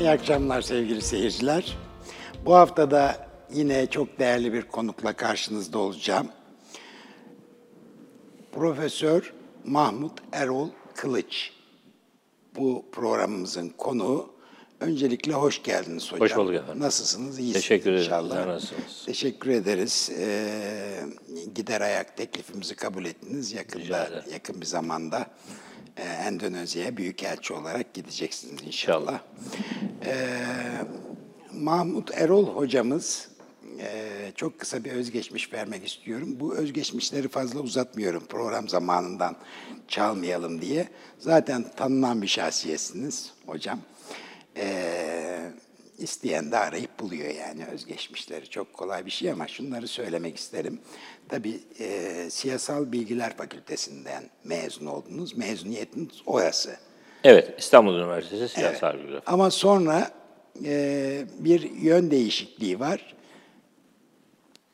İyi akşamlar sevgili seyirciler. Bu hafta da yine çok değerli bir konukla karşınızda olacağım. Profesör Mahmut Erol Kılıç. Bu programımızın konuğu. Öncelikle hoş geldiniz hocam. Hoş bulduk efendim. Nasılsınız? İyisiniz Teşekkür ederim. inşallah. Nasılsınız? Teşekkür ederiz. Ee, gider ayak teklifimizi kabul ettiniz. Yakında, yakın bir zamanda e, Endonezya'ya büyükelçi olarak gideceksiniz inşallah. Ee, Mahmut Erol hocamız e, çok kısa bir özgeçmiş vermek istiyorum. Bu özgeçmişleri fazla uzatmıyorum program zamanından çalmayalım diye. Zaten tanınan bir şahsiyetsiniz hocam. Ee, isteyen de arayıp buluyor yani özgeçmişleri. Çok kolay bir şey ama şunları söylemek isterim. Tabii e, Siyasal Bilgiler Fakültesinden mezun oldunuz. Mezuniyetiniz orası. Evet, İstanbul Üniversitesi Siyasal Bilgiler. Ama sonra e, bir yön değişikliği var.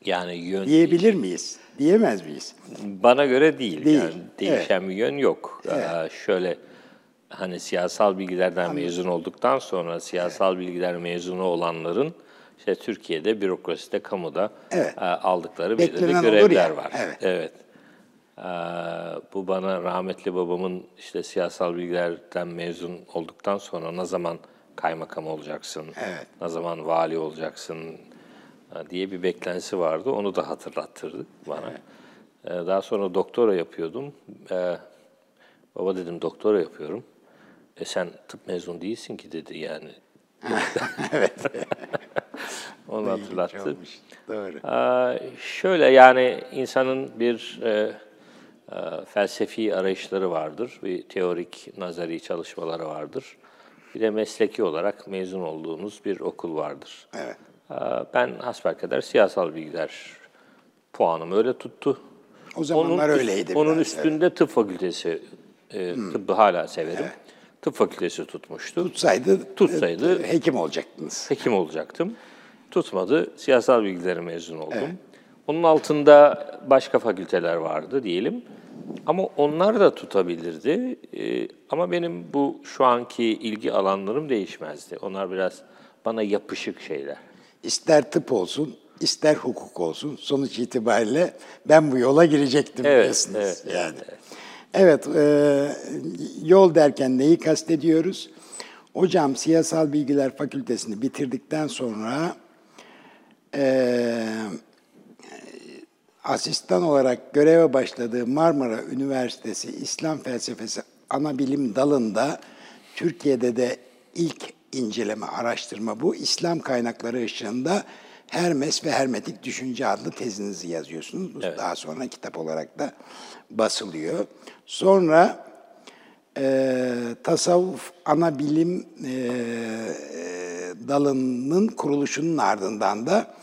Yani yön Diyebilir miyiz? Diyemez miyiz? bana göre değil. Değil, Yani değişen bir yön yok. Ee, şöyle hani siyasal bilgilerden mezun olduktan sonra siyasal bilgiler mezunu olanların işte Türkiye'de bürokraside, kamuda Evet. e, aldıkları belirli görevler ya, var. evet. evet. Ee, bu bana rahmetli babamın işte siyasal bilgilerden mezun olduktan sonra ne zaman kaymakam olacaksın, Evet. ne zaman vali olacaksın e, diye bir beklentisi vardı. Onu da hatırlattırdı bana. Ee, Daha sonra doktora yapıyordum. Ee, Baba dedim doktora yapıyorum. E sen tıp mezun değilsin ki dedi yani. Onu hatırlattı. Olmuş. Doğru. Ee, şöyle yani insanın bir e, e, felsefi arayışları vardır, bir teorik, nazari çalışmaları vardır. Bir de mesleki olarak mezun olduğunuz bir okul vardır. Evet. Ee, ben hasbelkader siyasal bilgiler puanım öyle tuttu. O zamanlar üst- öyleydi Onun biraz, üstünde tıp fakültesi, e, tıbbı hala severim. Tıp fakültesi tutmuştu. Tutsaydı, Tutsaydı- e, hekim olacaktınız. Hekim olacaktım. Tutmadı. Siyasal bilgileri mezun oldum. Onun altında başka fakülteler vardı diyelim. Ama onlar da tutabilirdi. Ee, ama benim bu şu anki ilgi alanlarım değişmezdi. Onlar biraz bana yapışık şeyler. İster tıp olsun, ister hukuk olsun. Sonuç itibariyle ben bu yola girecektim Evet, diyorsunuz. evet, evet, yani. Evet, e, yol derken neyi kastediyoruz? Hocam Siyasal Bilgiler Fakültesini bitirdikten sonra e, asistan olarak göreve başladığı Marmara Üniversitesi İslam Felsefesi Anabilim Dalı'nda Türkiye'de de ilk inceleme, araştırma bu. İslam kaynakları ışığında Hermes ve Hermetik Düşünce adlı tezinizi yazıyorsunuz. Bu daha sonra kitap olarak da basılıyor. Sonra e, tasavvuf ana bilim e, dalının kuruluşunun ardından da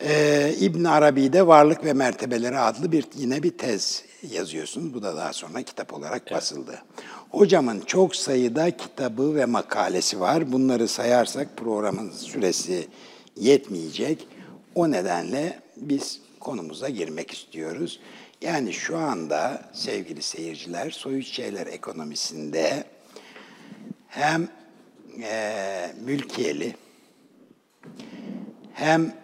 e, İbn Arabi'de Varlık ve Mertebeleri adlı bir yine bir tez yazıyorsunuz. Bu da daha sonra kitap olarak basıldı. Hocamın çok sayıda kitabı ve makalesi var. Bunları sayarsak programın süresi yetmeyecek. O nedenle biz konumuza girmek istiyoruz. Yani şu anda sevgili seyirciler soyut şeyler ekonomisinde hem e, mülkiyeli hem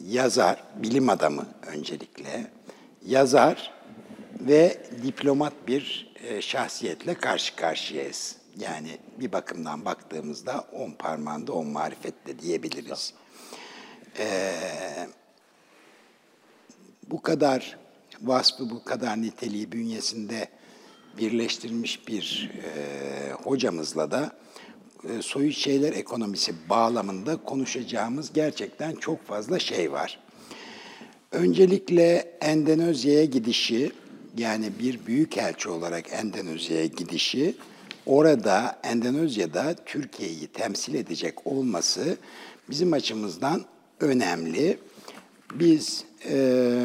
yazar, bilim adamı öncelikle, yazar ve diplomat bir e, şahsiyetle karşı karşıyayız. Yani bir bakımdan baktığımızda on parmağında on marifetle diyebiliriz. Ee, bu kadar vasfı, bu kadar niteliği bünyesinde birleştirilmiş bir e, hocamızla da e, soyut şeyler ekonomisi bağlamında konuşacağımız gerçekten çok fazla şey var. Öncelikle Endonezya'ya gidişi, yani bir büyükelçi olarak Endonezya'ya gidişi, orada Endonezya'da Türkiye'yi temsil edecek olması bizim açımızdan önemli. Biz e,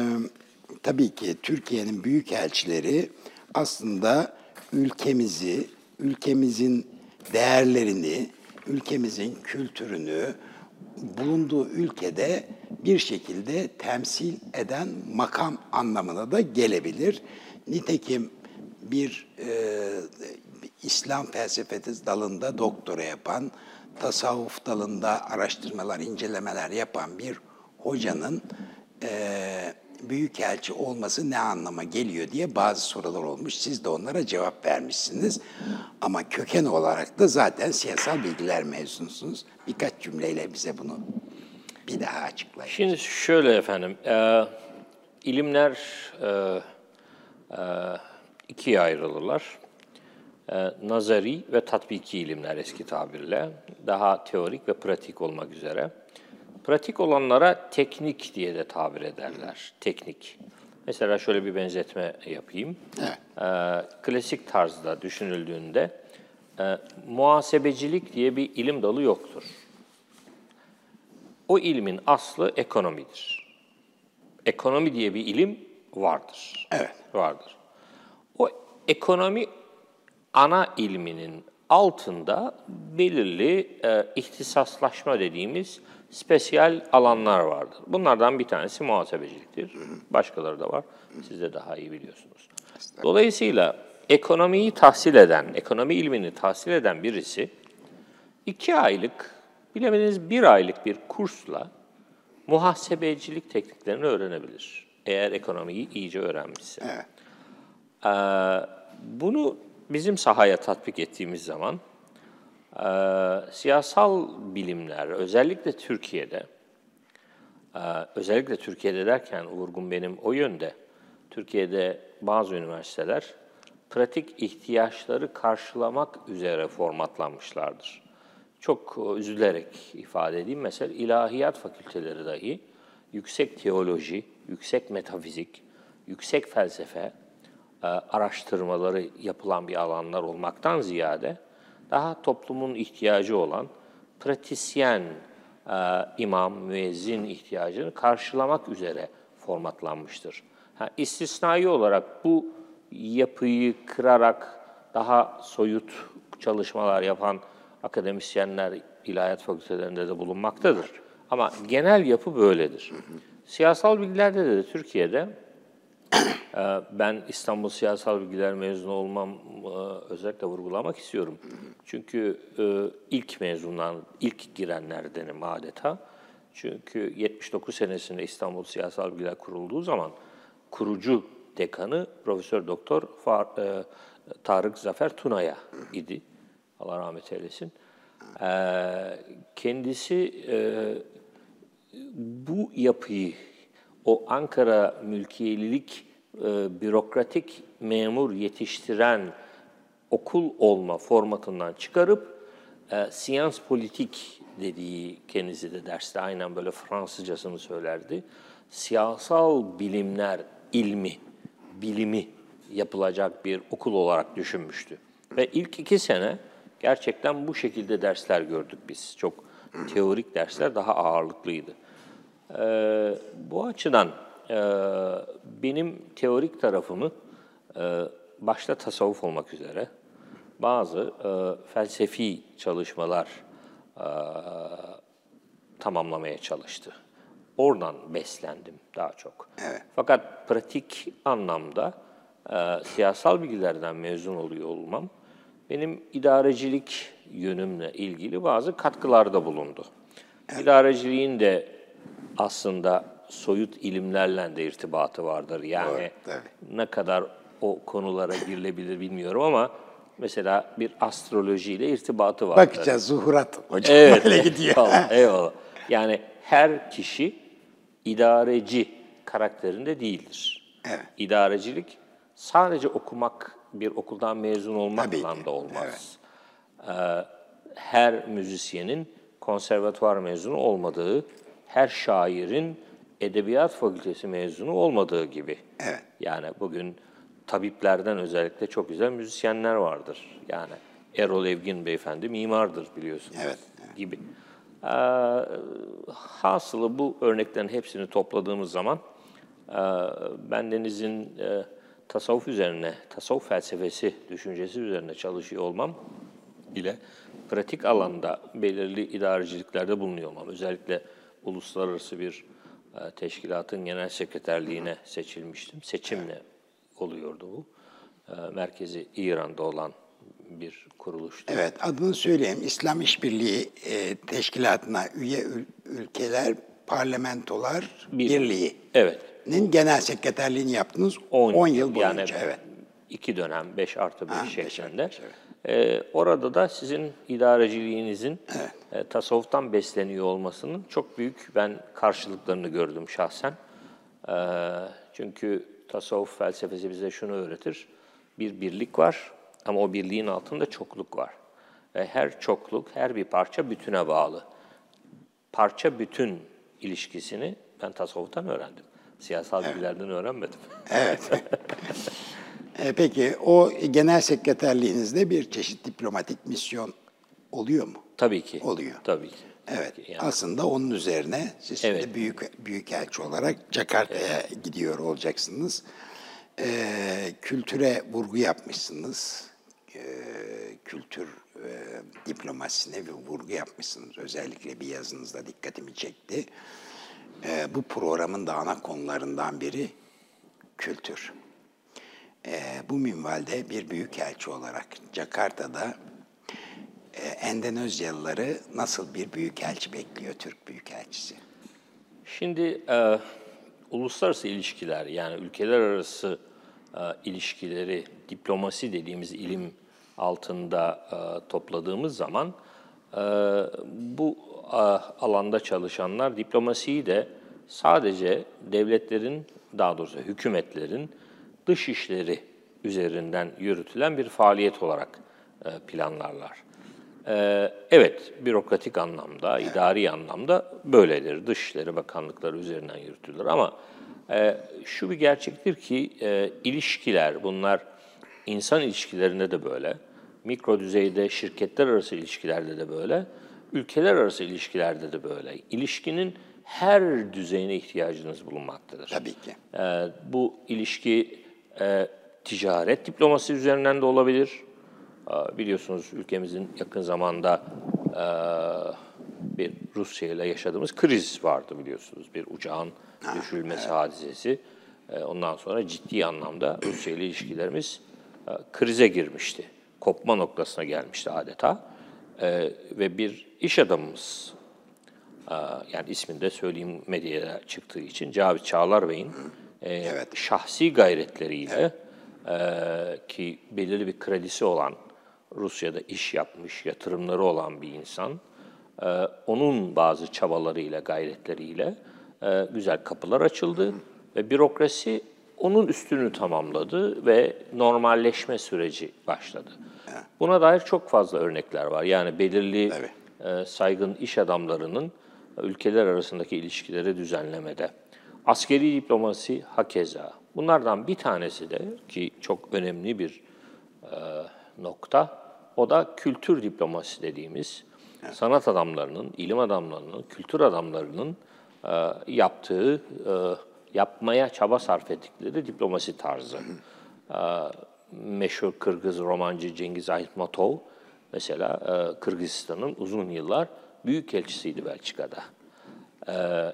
tabii ki Türkiye'nin büyükelçileri aslında ülkemizi, ülkemizin değerlerini, ülkemizin kültürünü bulunduğu ülkede bir şekilde temsil eden makam anlamına da gelebilir. Nitekim bir e, İslam felsefesi dalında doktora yapan, tasavvuf dalında araştırmalar, incelemeler yapan bir hocanın eee büyükelçi olması ne anlama geliyor diye bazı sorular olmuş. Siz de onlara cevap vermişsiniz. Ama köken olarak da zaten siyasal bilgiler mezunusunuz. Birkaç cümleyle bize bunu bir daha açıklayın. Şimdi şöyle efendim, e, ilimler e, e, ikiye ayrılırlar. E, nazari ve tatbiki ilimler eski tabirle. Daha teorik ve pratik olmak üzere. Pratik olanlara teknik diye de tabir ederler. Teknik. Mesela şöyle bir benzetme yapayım. Evet. E, klasik tarzda düşünüldüğünde e, muhasebecilik diye bir ilim dalı yoktur. O ilmin aslı ekonomidir. Ekonomi diye bir ilim vardır. Evet. Vardır. O ekonomi ana ilminin altında belirli e, ihtisaslaşma dediğimiz spesiyal alanlar vardır. Bunlardan bir tanesi muhasebeciliktir. Başkaları da var. Siz de daha iyi biliyorsunuz. Dolayısıyla ekonomiyi tahsil eden, ekonomi ilmini tahsil eden birisi iki aylık, bilemediniz bir aylık bir kursla muhasebecilik tekniklerini öğrenebilir. Eğer ekonomiyi iyice öğrenmişse. Evet. Ee, bunu bizim sahaya tatbik ettiğimiz zaman e, siyasal bilimler, özellikle Türkiye'de, e, özellikle Türkiye'de derken vurgun benim o yönde, Türkiye'de bazı üniversiteler pratik ihtiyaçları karşılamak üzere formatlanmışlardır. Çok e, üzülerek ifade edeyim. Mesela ilahiyat fakülteleri dahi yüksek teoloji, yüksek metafizik, yüksek felsefe araştırmaları yapılan bir alanlar olmaktan ziyade daha toplumun ihtiyacı olan pratisyen, e, imam, müezzin ihtiyacını karşılamak üzere formatlanmıştır. Ha, istisnai olarak bu yapıyı kırarak daha soyut çalışmalar yapan akademisyenler ilahiyat fakültelerinde de bulunmaktadır. Ama genel yapı böyledir. Siyasal bilgilerde de Türkiye'de e, ben İstanbul Siyasal Bilgiler mezunu olmam e, özellikle vurgulamak istiyorum. Çünkü e, ilk mezunlar, ilk girenlerdenim adeta. Çünkü 79 senesinde İstanbul Siyasal Bilgiler kurulduğu zaman kurucu dekanı Profesör Doktor e, Tarık Zafer Tunaya idi. Allah rahmet eylesin. E, kendisi bu yapıyı, o Ankara mülkiyelilik e, bürokratik memur yetiştiren okul olma formatından çıkarıp e, siyans politik dediği kendisi de derste aynen böyle Fransızcasını söylerdi. Siyasal bilimler ilmi, bilimi yapılacak bir okul olarak düşünmüştü. Ve ilk iki sene gerçekten bu şekilde dersler gördük biz. Çok teorik dersler daha ağırlıklıydı. Ee, bu açıdan e, benim teorik tarafımı e, başta tasavvuf olmak üzere bazı e, felsefi çalışmalar e, tamamlamaya çalıştı. Oradan beslendim daha çok. Evet. Fakat pratik anlamda e, siyasal bilgilerden mezun oluyor olmam benim idarecilik yönümle ilgili bazı katkılarda bulundu. İdareciliğin de aslında soyut ilimlerle de irtibatı vardır. Yani Evet, ne kadar o konulara girilebilir bilmiyorum ama mesela bir astrolojiyle irtibatı vardır. Bakacağız zuhurat hocam Evet. böyle gidiyor. Eyvallah, eyvallah. Yani her kişi idareci karakterinde değildir. Evet. İdarecilik sadece okumak, bir okuldan mezun olmakla da olmaz. Ee, her müzisyenin konservatuvar mezunu olmadığı, her şairin edebiyat fakültesi mezunu olmadığı gibi. Evet. Yani bugün tabiplerden özellikle çok güzel müzisyenler vardır. Yani Erol Evgin beyefendi mimardır biliyorsunuz Evet, gibi. Ee, hasılı bu örneklerin hepsini topladığımız zaman e, bendenizin e, tasavvuf üzerine, tasavvuf felsefesi, düşüncesi üzerine çalışıyor olmam ile pratik alanda belirli idareciliklerde bulunuyor olmam. Özellikle uluslararası bir e, teşkilatın genel sekreterliğine seçilmiştim. Seçimle oluyordu bu. E, merkezi İran'da olan bir kuruluştur. Evet, adını söyleyeyim. İslam İşbirliği e, Teşkilatı'na üye ül- ülkeler parlamentolar Bir- birliği. Evet. Nin genel sekreterliğini yaptınız 10, 10 yıl boyunca. yani evet. iki dönem 5 artı 5 Ha, beş şeklinde. artı beş, evet. Ee, orada da sizin idareciliğinizin e, tasavvuftan besleniyor olmasının çok büyük ben karşılıklarını gördüm şahsen. Ee, çünkü tasavvuf felsefesi bize şunu öğretir. Bir birlik var ama o birliğin altında çokluk var. Ve her çokluk, her bir parça bütüne bağlı. Parça bütün ilişkisini ben tasavvuftan öğrendim. Siyasal bilgilerden öğrenmedim. Evet. E, peki o genel sekreterliğinizde bir çeşit diplomatik misyon oluyor mu? Tabii ki. Oluyor. Tabii ki. Evet. Yani, Aslında onun üzerine siz Evet. şimdi büyük büyükelçi olarak Jakarta'ya gidiyor olacaksınız. E, kültüre vurgu yapmışsınız. E, kültür e, diplomasisine bir vurgu yapmışsınız. Özellikle bir yazınızda dikkatimi çekti. E, bu programın da ana konularından biri kültür. E, bu minvalde bir büyükelçi olarak Jakarta'da e, Endonezyalıları nasıl bir büyükelçi bekliyor Türk büyükelçisi? Şimdi e, uluslararası ilişkiler yani ülkeler arası e, ilişkileri diplomasi dediğimiz ilim altında e, topladığımız zaman e, bu e, alanda çalışanlar diplomasiyi de sadece devletlerin daha doğrusu hükümetlerin dış işleri üzerinden yürütülen bir faaliyet olarak e, planlarlar. Ee, evet, bürokratik anlamda, idari anlamda böyledir. Dışişleri Bakanlıkları üzerinden yürütülür ama e, şu bir gerçektir ki e, ilişkiler, bunlar insan ilişkilerinde de böyle, mikro düzeyde şirketler arası ilişkilerde de böyle, ülkeler arası ilişkilerde de böyle. İlişkinin her düzeyine ihtiyacınız bulunmaktadır. Tabii ki. Bu ilişki e, ticaret diplomasi üzerinden de olabilir. Ee, biliyorsunuz ülkemizin yakın zamanda e, bir Rusya ile yaşadığımız kriz vardı biliyorsunuz. Bir uçağın düşürülmesi hadisesi. E, ondan sonra ciddi anlamda Rusya ile ilişkilerimiz e, krize girmişti. Kopma noktasına gelmişti adeta. E, ve bir iş adamımız Aa, yani ismini de söyleyeyim medyaya çıktığı için Cavit Çağlar Bey'in e, Evet. şahsi gayretleriyle e, ki belirli bir kredisi olan Rusya'da iş yapmış, yatırımları olan bir insan, e, onun bazı çabalarıyla, gayretleriyle e, güzel kapılar açıldı ve bürokrasi onun üstünü tamamladı ve normalleşme süreci başladı. Buna dair çok fazla örnekler var. Yani belirli Tabii. e, saygın iş adamlarının ülkeler arasındaki ilişkileri düzenlemede. Askeri diplomasi hakeza. Bunlardan bir tanesi de ki çok önemli bir e, nokta, o da kültür diplomasi dediğimiz sanat adamlarının, ilim adamlarının, kültür adamlarının e, yaptığı, e, yapmaya çaba sarf ettikleri diplomasi tarzı. E, meşhur Kırgız romancı Cengiz Aytmatov mesela e, Kırgızistan'ın uzun yıllar büyükelçisiydi Belçika'da. E,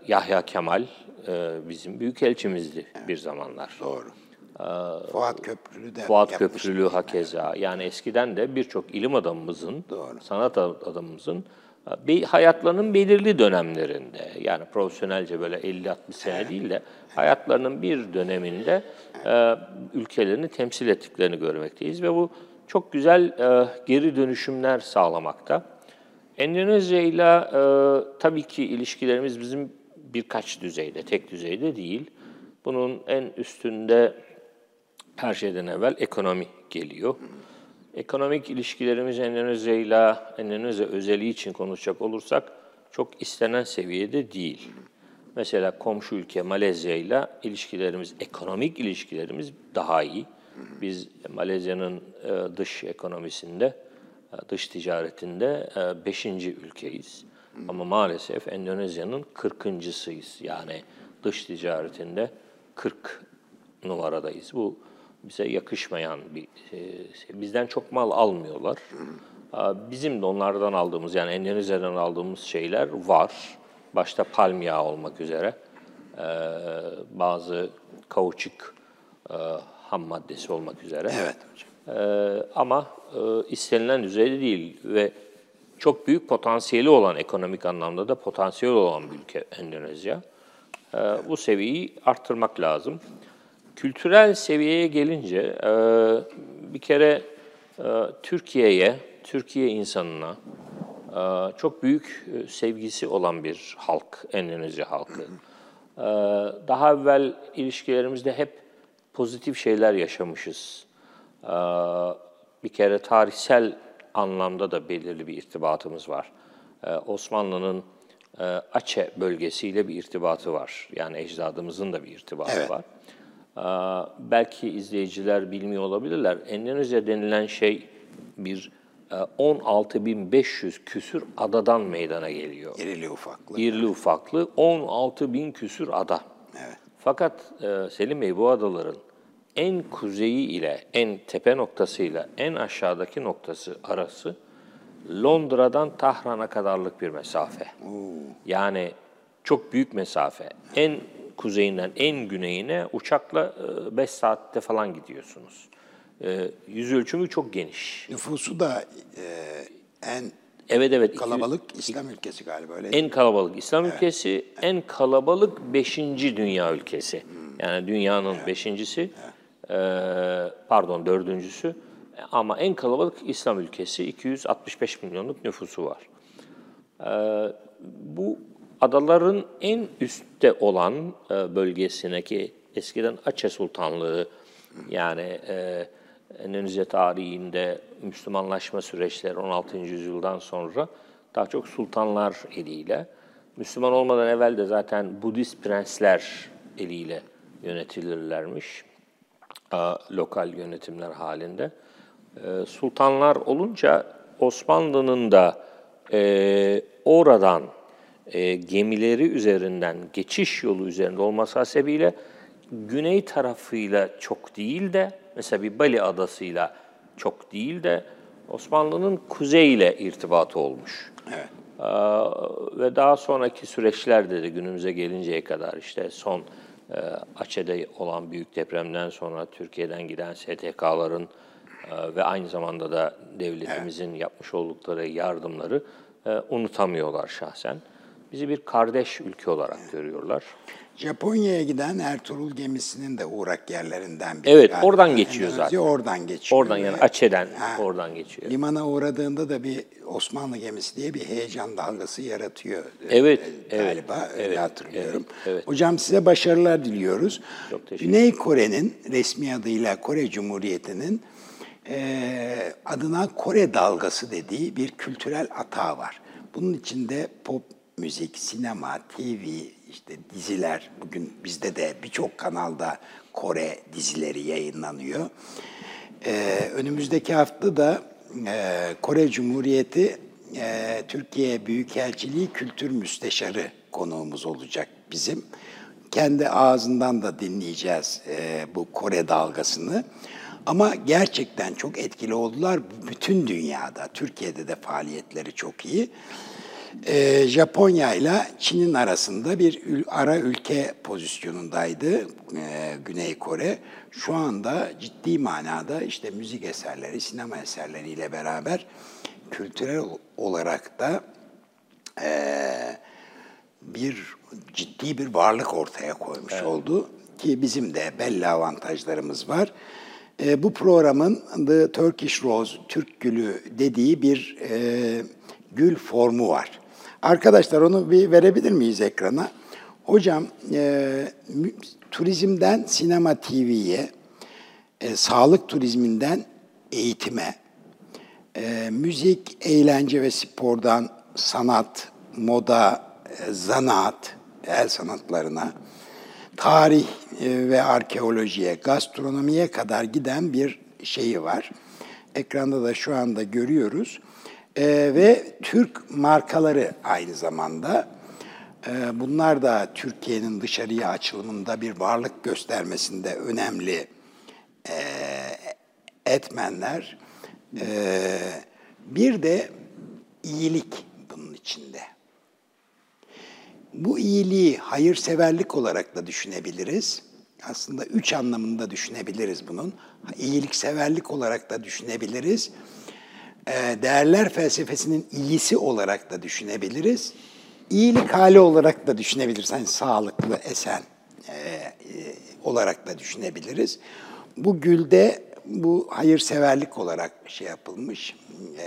Yahya Kemal e, bizim büyükelçimizdi bir zamanlar. Doğru. Fuat Köprülü de Fuat. Köprülü hakeza. Yani eskiden de birçok ilim adamımızın, Doğru. sanat adamımızın e, be- hayatlarının belirli dönemlerinde, yani profesyonelce böyle 50-60 sene değil de hayatlarının bir döneminde e, ülkelerini temsil ettiklerini görmekteyiz ve bu çok güzel e, geri dönüşümler sağlamakta. Endonezya ile e, tabii ki ilişkilerimiz bizim birkaç düzeyde, tek düzeyde değil. Bunun en üstünde her şeyden evvel ekonomi geliyor. Ekonomik ilişkilerimiz Endonezya ile Endonezya özeli için konuşacak olursak çok istenen seviyede değil. Mesela komşu ülke Malezya ile ilişkilerimiz, ekonomik ilişkilerimiz daha iyi. Biz Malezya'nın e, dış ekonomisinde, dış ticaretinde e, beşinci ülkeyiz. Ama maalesef Endonezya'nın kırkıncısıyız. Yani dış ticaretinde 40 numaradayız. Bu bize yakışmayan bir e, şey. Bizden çok mal almıyorlar. Bizim de onlardan aldığımız yani Endonezya'dan aldığımız şeyler var. Başta palm yağı olmak üzere. Bazı kauçuk e, ham maddesi olmak üzere. Evet hocam. E, ama e, istenilen düzeyde değil ve çok büyük potansiyeli olan ekonomik anlamda da potansiyel olan bir ülke Endonezya. E, bu seviyeyi arttırmak lazım. Kültürel seviyeye gelince e, bir kere e, Türkiye'ye, Türkiye insanına çok büyük sevgisi olan bir halk, Endonezya halkı. Daha evvel ilişkilerimizde hep pozitif şeyler yaşamışız. E, Bir kere tarihsel anlamda da belirli bir irtibatımız var. E, Osmanlı'nın e, Aceh bölgesiyle bir irtibatı var. Yani ecdadımızın da bir irtibatı Evet. var. Aa, belki izleyiciler bilmiyor olabilirler. Endonezya denilen şey bir e, 16.500 küsür adadan meydana geliyor. İrili ufaklı. İrili ufaklı 16.000 küsür ada. Evet. Fakat e, Selim Bey bu adaların en kuzeyi ile en tepe noktasıyla en aşağıdaki noktası arası Londra'dan Tahran'a kadarlık bir mesafe. Yani çok büyük mesafe. En kuzeyinden en güneyine uçakla 5 saatte falan gidiyorsunuz. E, yüz ölçümü çok geniş. Nüfusu da e, en Evet evet. iki- kalabalık İslam ülkesi galiba öyle. En kalabalık İslam ülkesi, en kalabalık beşinci dünya ülkesi. Yani dünyanın beşincisi, eee, pardon dördüncüsü ama en kalabalık İslam ülkesi 265 milyonluk nüfusu var. Eee, bu adaların en üstte olan e, bölgesindeki eskiden Aceh Sultanlığı yani e, Endonezya tarihinde Müslümanlaşma süreçleri 16. yüzyıldan sonra daha çok sultanlar eliyle, Müslüman olmadan evvel de zaten Budist prensler eliyle yönetilirlermiş lokal yönetimler halinde. E, sultanlar olunca Osmanlı'nın da e, oradan e, gemileri üzerinden, geçiş yolu üzerinde olması hasebiyle güney tarafıyla çok değil de, mesela bir Bali adasıyla çok değil de Osmanlı'nın kuzeyle irtibatı olmuş. Evet. Ee, ve daha sonraki süreçlerde de günümüze gelinceye kadar işte son e, Aceh'de olan büyük depremden sonra Türkiye'den giden STK'ların e, ve aynı zamanda da devletimizin yapmış oldukları yardımları e, unutamıyorlar şahsen. Bizi bir kardeş ülke olarak görüyorlar. Japonya'ya giden Ertuğrul gemisinin de uğrak yerlerinden biri. Evet, galiba. oradan geçiyor Endonezya zaten. Oradan geçiyor. Oradan yani Aceh'den Ha. oradan geçiyor. Limana uğradığında da bir Osmanlı gemisi diye bir heyecan dalgası yaratıyor. Evet, Ee, evet, Galiba öyle evet, hatırlıyorum. evet, evet. Hocam size başarılar diliyoruz. Çok teşekkür Güney Kore'nin resmi adıyla Kore Cumhuriyeti'nin eee, adına Kore dalgası dediği bir kültürel atağı var. Bunun içinde pop müzik, sinema, TV, işte diziler, bugün bizde de birçok kanalda Kore dizileri yayınlanıyor. Ee, önümüzdeki hafta da e, Kore Cumhuriyeti e, Türkiye Büyükelçiliği Kültür Müsteşarı konuğumuz olacak bizim. Kendi ağzından da dinleyeceğiz e, bu Kore dalgasını. Ama gerçekten çok etkili oldular bütün dünyada. Türkiye'de de faaliyetleri çok iyi. Ee, Japonya ile Çin'in arasında bir ül- ara ülke pozisyonundaydı e, Güney Kore. Şu anda ciddi manada işte müzik eserleri, sinema eserleriyle beraber kültürel olarak da e, bir ciddi bir varlık ortaya koymuş oldu ki bizim de belli avantajlarımız var. E, bu programın The Turkish Rose, Türk Gülü dediği bir e, gül formu var. Arkadaşlar onu bir verebilir miyiz ekrana? Hocam e, turizmden sinema TV'ye, e, sağlık turizminden eğitime, e, müzik, eğlence ve spordan sanat, moda, e, zanaat, el sanatlarına, tarih e, ve arkeolojiye, gastronomiye kadar giden bir şeyi var. Ekranda da şu anda görüyoruz. E, ve Türk markaları aynı zamanda. E, bunlar da Türkiye'nin dışarıya açılımında bir varlık göstermesinde önemli e, etmenler. E, bir de iyilik bunun içinde. Bu iyiliği hayırseverlik olarak da düşünebiliriz. aslında üç anlamında düşünebiliriz bunun. İyilikseverlik olarak da düşünebiliriz. Ee, değerler felsefesinin iyisi olarak da düşünebiliriz. İyilik hali olarak da düşünebiliriz. Hani sağlıklı, esen e, e, olarak da düşünebiliriz. Bu gülde bu hayırseverlik olarak şey yapılmış, e,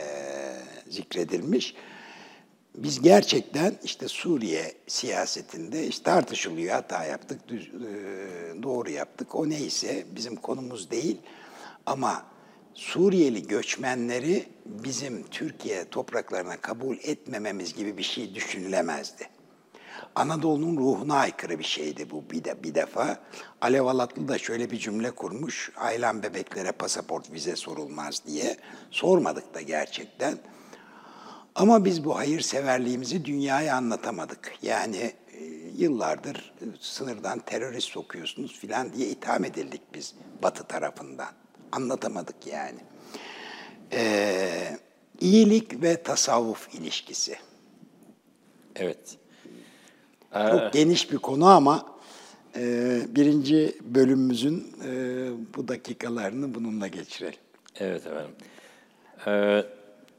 zikredilmiş. Biz gerçekten işte Suriye siyasetinde işte tartışılıyor, hata yaptık, düz, e, doğru yaptık. O neyse bizim konumuz değil. Ama Suriyeli göçmenleri bizim Türkiye topraklarına kabul etmememiz gibi bir şey düşünülemezdi. Anadolu'nun ruhuna aykırı bir şeydi bu bir, de, bir defa. Alev Alatlı da şöyle bir cümle kurmuş. Ailem bebeklere pasaport vize sorulmaz diye. Sormadık da gerçekten. Ama biz bu hayırseverliğimizi dünyaya anlatamadık. Yani e, yıllardır e, sınırdan terörist sokuyorsunuz filan diye itham edildik biz Batı tarafından. Anlatamadık yani. Ee, iyilik ve tasavvuf ilişkisi. Evet. Çok geniş bir konu ama e, birinci bölümümüzün e, bu dakikalarını bununla geçirelim. Evet efendim. Ee,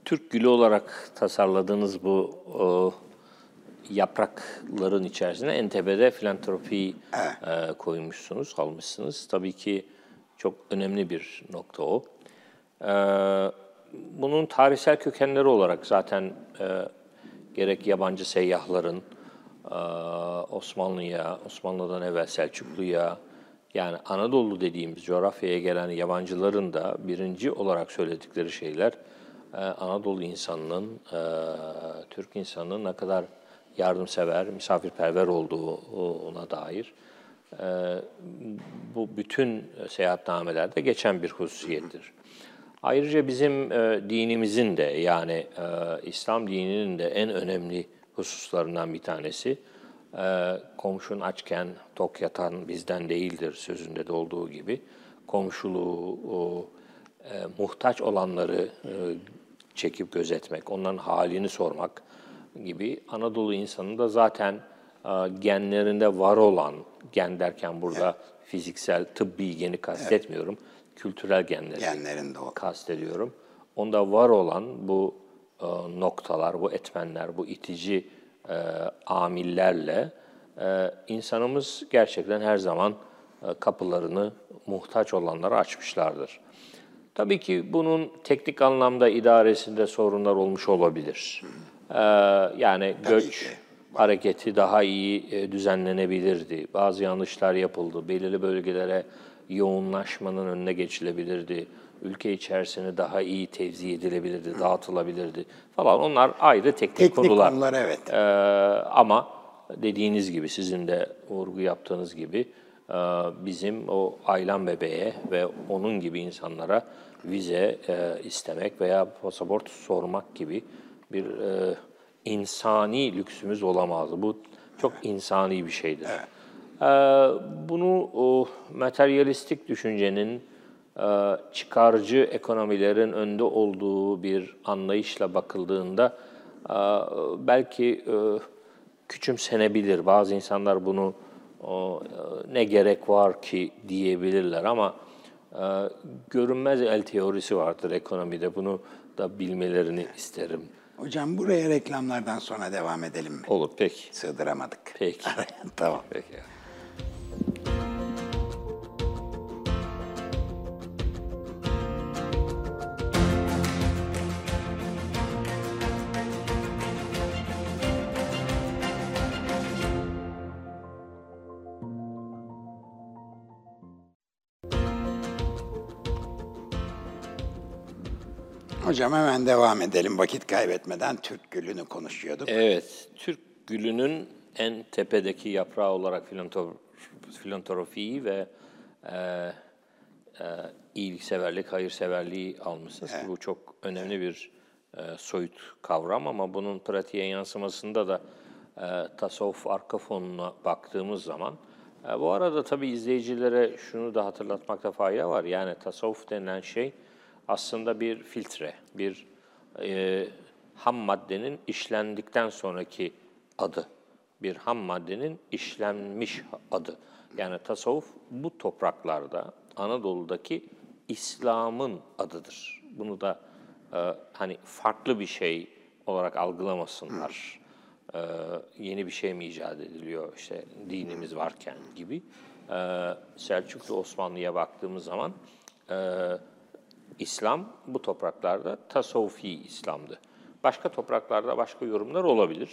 Türk gülü olarak tasarladığınız bu o, yaprakların içerisine en tepede filantropi e, koymuşsunuz, almışsınız. Tabii ki çok önemli bir nokta o. Ee, bunun tarihsel kökenleri olarak zaten e, gerek yabancı seyyahların e, Osmanlı'ya, Osmanlı'dan evvel Selçuklu'ya, yani Anadolu dediğimiz coğrafyaya gelen yabancıların da birinci olarak söyledikleri şeyler e, Anadolu insanının, e, Türk insanının ne kadar yardımsever, misafirperver olduğu ona dair e, bu bütün seyahatnamelerde geçen bir hususiyettir. Ayrıca bizim dinimizin de yani İslam dininin de en önemli hususlarından bir tanesi komşun açken tok yatan bizden değildir sözünde de olduğu gibi komşuluğu, e, muhtaç olanları e, çekip gözetmek, onların halini sormak gibi Anadolu insanı da zaten e, genlerinde var olan, gen derken burada evet. fiziksel, tıbbi geni kastetmiyorum, evet. kültürel genleri Genlerinde o. kastediyorum. Onda var olan bu e, noktalar, bu etmenler, bu itici e, amillerle e, insanımız gerçekten her zaman kapılarını muhtaç olanlara açmışlardır. Tabii ki bunun teknik anlamda idaresinde sorunlar olmuş olabilir. Ee, yani göç hareketi daha iyi e, düzenlenebilirdi. Bazı yanlışlar yapıldı. Belirli bölgelere yoğunlaşmanın önüne geçilebilirdi. Ülke içerisine daha iyi tevzi edilebilirdi, dağıtılabilirdi falan. Onlar ayrı teknik, Teknik konular. konular, evet. Ee, ama dediğiniz gibi, sizin de vurgu yaptığınız gibi e, bizim o Aylan bebeğe ve onun gibi insanlara vize e, istemek veya pasaport sormak gibi bir e, insani lüksümüz olamazdı. Bu çok insani bir şeydir. Evet. Bunu o materyalistik düşüncenin çıkarcı ekonomilerin önde olduğu bir anlayışla bakıldığında belki küçümsenebilir. Bazı insanlar bunu ne gerek var ki diyebilirler ama görünmez el teorisi vardır ekonomide. Bunu da bilmelerini isterim. Hocam buraya reklamlardan sonra devam edelim mi? Olur peki. Sığdıramadık. Peki. tamam. Peki. Hocam hemen devam edelim. Vakit kaybetmeden Türk Gülü'nü konuşuyorduk. Evet, Türk Gülü'nün en tepedeki yaprağı olarak filantrofiyi ve e, e, iyilikseverlik, hayırseverliği almışsınız. Evet. Bu çok önemli bir e, soyut kavram ama bunun pratiğe yansımasında da e, tasavvuf arka fonuna baktığımız zaman e, bu arada tabii izleyicilere şunu da hatırlatmakta fayda var. Yani tasavvuf denilen şey aslında bir filtre, bir e, ham maddenin işlendikten sonraki adı. Bir ham maddenin işlenmiş adı. Yani tasavvuf bu topraklarda Anadolu'daki İslam'ın adıdır. Bunu da e, hani farklı bir şey olarak algılamasınlar. E, yeni bir şey mi icat ediliyor işte dinimiz varken gibi. E, Selçuklu Osmanlı'ya baktığımız zaman e, İslam bu topraklarda tasavvufi İslam'dı. Başka topraklarda başka yorumlar olabilir.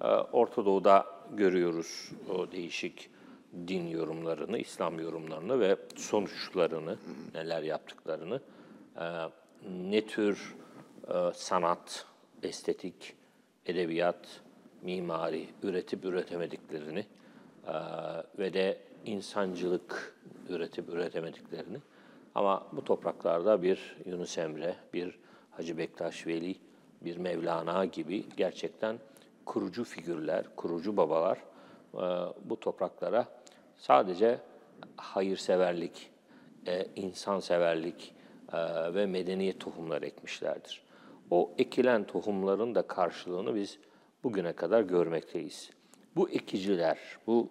Ee, Orta Doğu'da görüyoruz o değişik din yorumlarını, İslam yorumlarını ve sonuçlarını, neler yaptıklarını, Ee, ne tür e, sanat, estetik, edebiyat, mimari üretip üretemediklerini e, ve de insancılık üretip üretemediklerini ama bu topraklarda bir Yunus Emre, bir Hacı Bektaş Veli, bir Mevlana gibi gerçekten kurucu figürler, kurucu babalar e, bu topraklara sadece hayırseverlik, e, insanseverlik e, ve medeniyet tohumları ekmişlerdir. O ekilen tohumların da karşılığını biz bugüne kadar görmekteyiz. Bu ekiciler, bu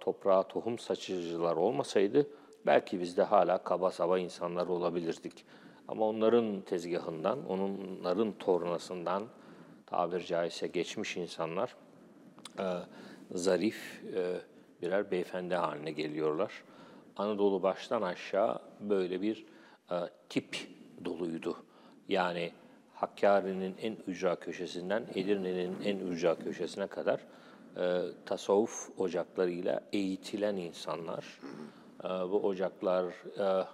toprağa tohum saçıcılar olmasaydı belki biz de hala kaba saba insanlar olabilirdik. Ama onların tezgahından, onların tornasından tabir caizse geçmiş insanlar e, zarif e, birer beyefendi haline geliyorlar. Anadolu baştan aşağı böyle bir e, tip doluydu. Yani Hakkari'nin en ücra köşesinden Edirne'nin en ücra köşesine kadar e, tasavvuf ocaklarıyla eğitilen insanlar. E, bu ocaklar e,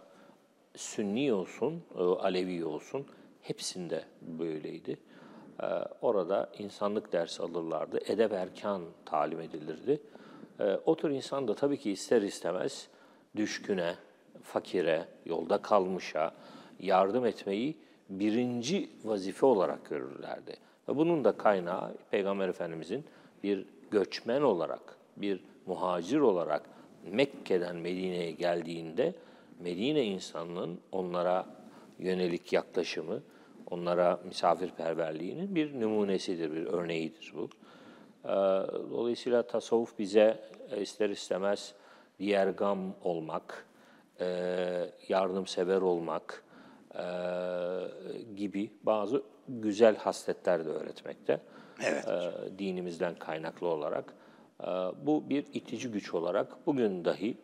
Sünni olsun, e, Alevi olsun hepsinde böyleydi. E, orada insanlık dersi alırlardı, edeb erkan talim edilirdi. E, o tür insan da tabii ki ister istemez düşküne, fakire, yolda kalmışa yardım etmeyi birinci vazife olarak görürlerdi. Ve bunun da kaynağı Peygamber Efendimizin bir göçmen olarak, bir muhacir olarak Mekke'den Medine'ye geldiğinde Medine insanının onlara yönelik yaklaşımı, onlara misafirperverliğinin bir numunesidir, bir örneğidir bu. Ee, Dolayısıyla tasavvuf bize e, ister istemez diğer gam olmak, e, yardımsever olmak e, gibi bazı güzel hasletler de öğretmekte. Evet. Ee, dinimizden kaynaklı olarak. Ee, Bu bir itici güç olarak bugün dahi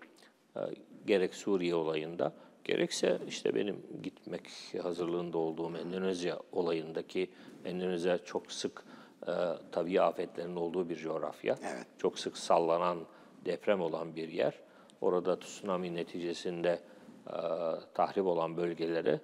e, gerek Suriye olayında gerekse işte benim gitmek hazırlığında olduğum Endonezya olayındaki Endonezya çok sık e, tabii afetlerin olduğu bir coğrafya. Evet. Çok sık sallanan deprem olan bir yer. Orada tsunami neticesinde e, tahrip olan bölgelere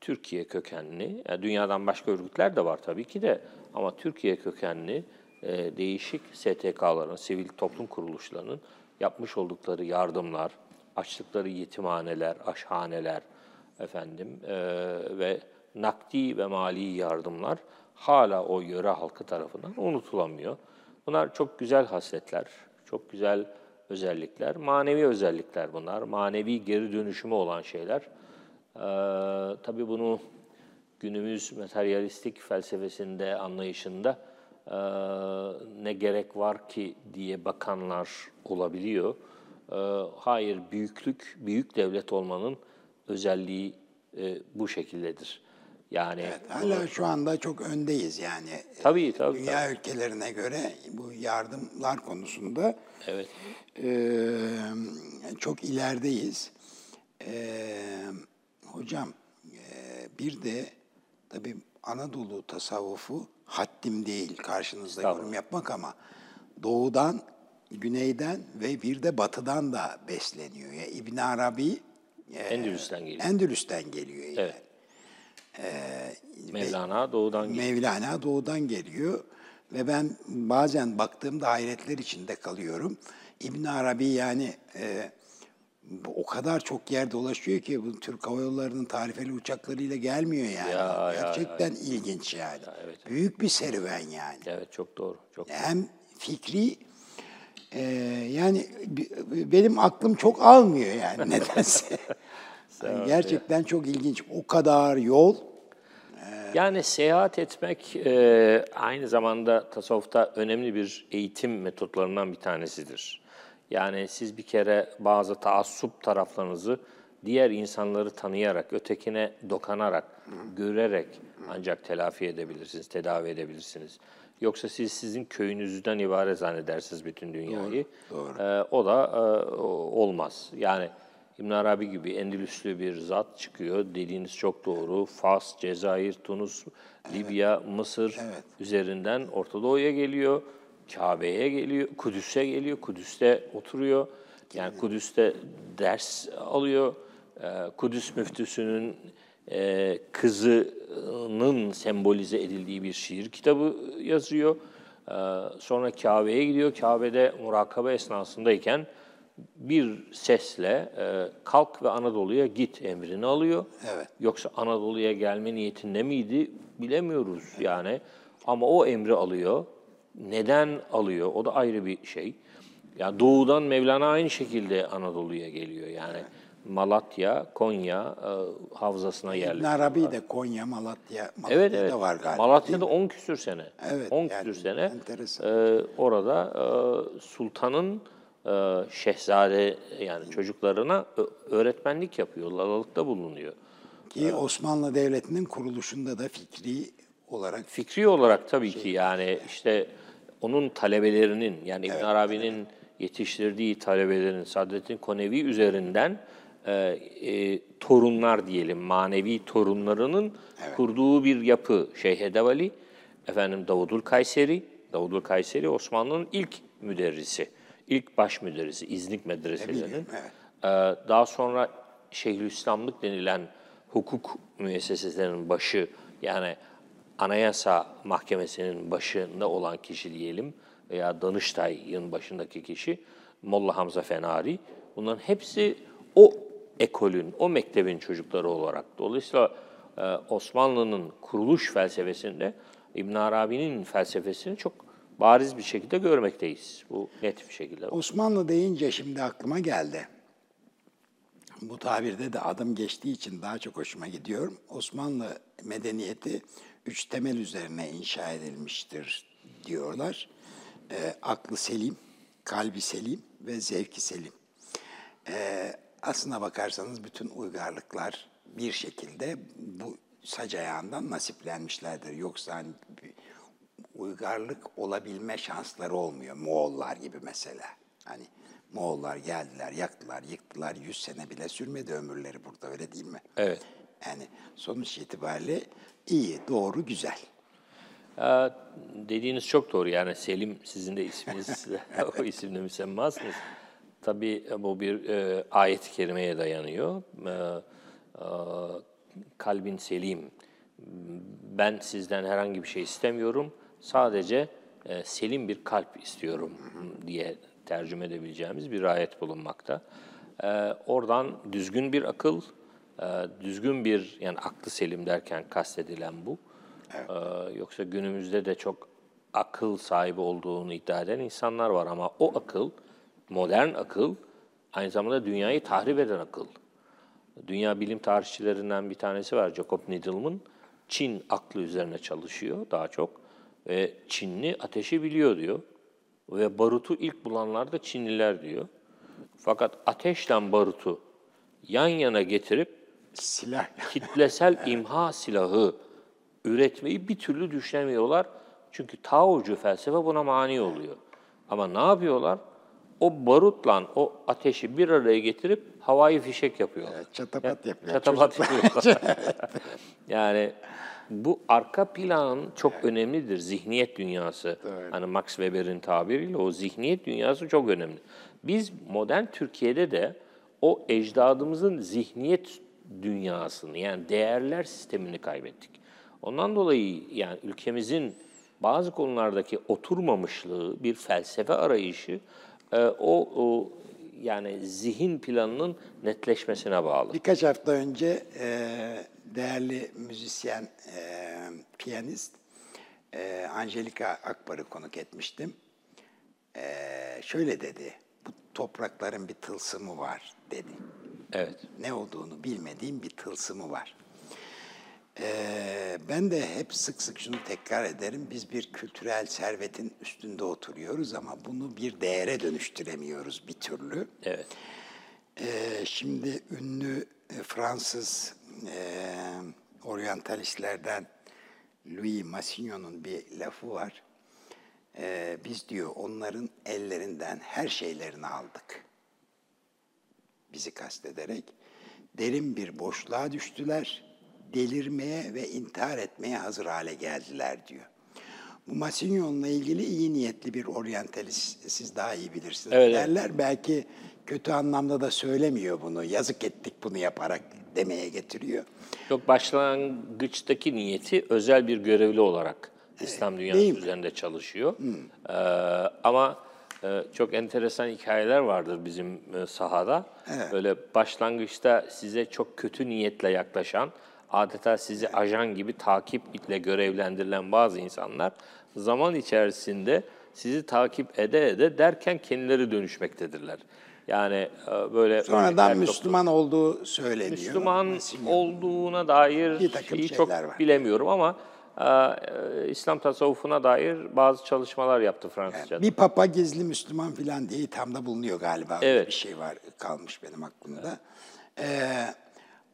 Türkiye kökenli, yani dünyadan başka örgütler de var tabii ki de ama Türkiye kökenli e, değişik STK'ların, sivil toplum kuruluşlarının yapmış oldukları yardımlar, açtıkları yetimhaneler, aşhaneler efendim e, ve nakdi ve mali yardımlar hala o yöre halkı tarafından unutulamıyor. Bunlar çok güzel hasletler, çok güzel özellikler, manevi özellikler bunlar, manevi geri dönüşümü olan şeyler. Ee, tabii bunu günümüz materyalistik felsefesinde, anlayışında e, ne gerek var ki diye bakanlar olabiliyor. Ee, hayır, büyüklük, büyük devlet olmanın özelliği e, bu şekildedir. Yani Evet, hala şu anda çok öndeyiz yani. Tabii, tabii, Dünya ülkelerine göre bu yardımlar konusunda evet, eee, çok ilerideyiz. Eee, hocam eee, bir de tabii Anadolu tasavvufu haddim değil karşınızda yorum yapmak ama doğudan, güneyden ve bir de batıdan da besleniyor. Yani İbn Arabi eee, Endülüs'ten geliyor. Endülüs'ten geliyor yani. Evet. Mevlana doğudan geliyor. Mevlana doğudan geliyor ve ben bazen baktığımda hayretler içinde kalıyorum. İbn Arabi yani e, o kadar çok yer dolaşıyor ki bu Türk Hava Yolları'nın tarifeli uçaklarıyla gelmiyor yani. Ya, ya, Gerçekten ilginç yani. evet. Büyük bir serüven yani. Evet, çok doğru, çok Hem fikri e, yani benim aklım çok almıyor yani nedense. Yani gerçekten çok ilginç. O kadar yol Yani seyahat etmek e, aynı zamanda tasavvufta önemli bir eğitim metotlarından bir tanesidir. Yani siz bir kere bazı taassup taraflarınızı diğer insanları tanıyarak, ötekine dokanarak, görerek ancak telafi edebilirsiniz, tedavi edebilirsiniz. Yoksa siz sizin köyünüzden ibaret zannedersiniz bütün dünyayı. Ee, o da e, olmaz. Yani İbn Arabi gibi Endülüslü bir zat çıkıyor. Dediğiniz çok doğru. Fas, Cezayir, Tunus, Libya, Mısır üzerinden Orta Doğu'ya geliyor. Kabe'ye geliyor, Kudüs'e geliyor. Kudüs'te oturuyor. Yani Kudüs'te ders alıyor. Ee, Kudüs müftüsünün e, kızının sembolize edildiği bir şiir kitabı yazıyor. Ee, Sonra Kabe'ye gidiyor. Kabe'de murakabe esnasındayken bir sesle e, kalk ve Anadolu'ya git emrini alıyor. Evet. Yoksa Anadolu'ya gelme niyetinde miydi bilemiyoruz yani. Ama o emri alıyor. Neden alıyor? O da ayrı bir şey. Ya doğudan Mevlana aynı şekilde Anadolu'ya geliyor yani. Malatya, Konya e, havzasına yerleşiyor. Arabi de Konya, Malatya, Malatya'da Evet evet. var galiba. Malatya'da 10 küsür sene. Evet, 10 yani küsür sene. enteresan. e, orada e, sultanın e, şehzade yani çocuklarına öğretmenlik yapıyor, lalalıkta bulunuyor. Ki Osmanlı Devleti'nin kuruluşunda da fikri olarak Fikri olarak tabii ki yani işte onun talebelerinin yani İbn Arabi'nin yetiştirdiği talebelerin Saadettin Konevi üzerinden e, e, torunlar diyelim manevi torunlarının kurduğu bir yapı Şeyh Edebali, efendim Davudul Kayseri, Davudul Kayseri Osmanlı'nın ilk müderrisi, ilk baş müderrisi İznik medreselerinin. Eminim, evet. Ee, Daha sonra Şeyhülislamlık denilen hukuk müesseselerinin başı yani Anayasa Mahkemesi'nin başında olan kişi diyelim veya Danıştay'ın başındaki kişi Molla Hamza Fenari. Bunların hepsi o ekolün, o mektebin çocukları olarak. Dolayısıyla e, Osmanlı'nın kuruluş felsefesinde İbn Arabi'nin felsefesini çok bariz bir şekilde görmekteyiz. Bu net bir şekilde. Osmanlı deyince şimdi aklıma geldi. Bu tabirde de adım geçtiği için daha çok hoşuma gidiyor. Osmanlı medeniyeti üç temel üzerine inşa edilmiştir diyorlar. Ee, aklı selim, kalbi selim ve zevki selim. Ee, aslına bakarsanız bütün uygarlıklar bir şekilde bu sac ayağından nasiplenmişlerdir. Yoksa hani uygarlık olabilme şansları olmuyor. Moğollar gibi mesela. Hani Moğollar geldiler, yaktılar, yıktılar. Yüz sene bile sürmedi ömürleri burada öyle değil mi? Evet. Yani sonuç itibariyle iyi, doğru, güzel. Ee, dediğiniz çok doğru. Yani Selim sizin de isminiz o isimle müsemmasınız. Tabii bu bir e, ayet-i kerimeye dayanıyor. E, e, kalbin selim. Ben sizden herhangi bir şey istemiyorum. Sadece e, selim bir kalp istiyorum diye tercüme edebileceğimiz bir ayet bulunmakta. E, oradan düzgün bir akıl, düzgün bir yani aklı selim derken kastedilen bu. Ee, yoksa günümüzde de çok akıl sahibi olduğunu iddia eden insanlar var ama o akıl, modern akıl, aynı zamanda dünyayı tahrip eden akıl. Dünya bilim tarihçilerinden bir tanesi var, Jacob Needleman. Çin aklı üzerine çalışıyor daha çok ve Çinli ateşi biliyor diyor. Ve barutu ilk bulanlar da Çinliler diyor. Fakat ateşle barutu yan yana getirip Silah. kitlesel imha silahı üretmeyi bir türlü düşünemiyorlar. Çünkü Taocu felsefe buna mani oluyor. Ama ne yapıyorlar? O barutla o ateşi bir araya getirip havai fişek yapıyorlar. Evet, çatapat yapıyor Çatapat yapıyorlar. yani bu arka plan çok önemlidir. Zihniyet dünyası. Hani Max Weber'in tabiriyle o zihniyet dünyası çok önemli. Biz modern Türkiye'de de o ecdadımızın zihniyet dünyasını yani değerler sistemini kaybettik. Ondan dolayı yani ülkemizin bazı konulardaki oturmamışlığı, bir felsefe arayışı e, o, o yani zihin planının netleşmesine bağlı. Birkaç hafta önce e, değerli müzisyen, e, piyanist e, Angelika Akbar'ı konuk etmiştim. E, şöyle dedi, bu toprakların bir tılsımı var dedi. Evet. Ne olduğunu bilmediğim bir tılsımı var. E, ben de hep sık sık şunu tekrar ederim. Biz bir kültürel servetin üstünde oturuyoruz ama bunu bir değere dönüştüremiyoruz bir türlü. Evet. Ee, şimdi ünlü e, Fransız e, oryantalistlerden Louis Massignon'un bir lafı var. Ee, biz diyor onların ellerinden her şeylerini aldık. Bizi kastederek derin bir boşluğa düştüler. Delirmeye ve intihar etmeye hazır hale geldiler diyor. Bu Massignon'la ilgili iyi niyetli bir oryantalist, siz daha iyi bilirsiniz Evet, derler. Belki kötü anlamda da söylemiyor bunu. Yazık ettik bunu yaparak demeye getiriyor. Yok başlangıçtaki niyeti özel bir görevli olarak İslam dünyası üzerinde çalışıyor. Ee, ama çok enteresan hikayeler vardır bizim e, sahada. Böyle başlangıçta size çok kötü niyetle yaklaşan, adeta sizi ajan gibi takiple görevlendirilen bazı insanlar zaman içerisinde sizi takip ede ede derken kendileri dönüşmektedirler. Yani e, böyle Sonradan. Müslüman olduğu söyleniyor. Müslüman olduğuna dair Bir şeyi çok var. bilemiyorum ama e, e, İslam tasavvufuna dair bazı çalışmalar yaptı Fransızca'da. Bir papa gizli Müslüman filan diye ithamda bulunuyor galiba. Evet. Bir şey var kalmış benim aklımda. Ee,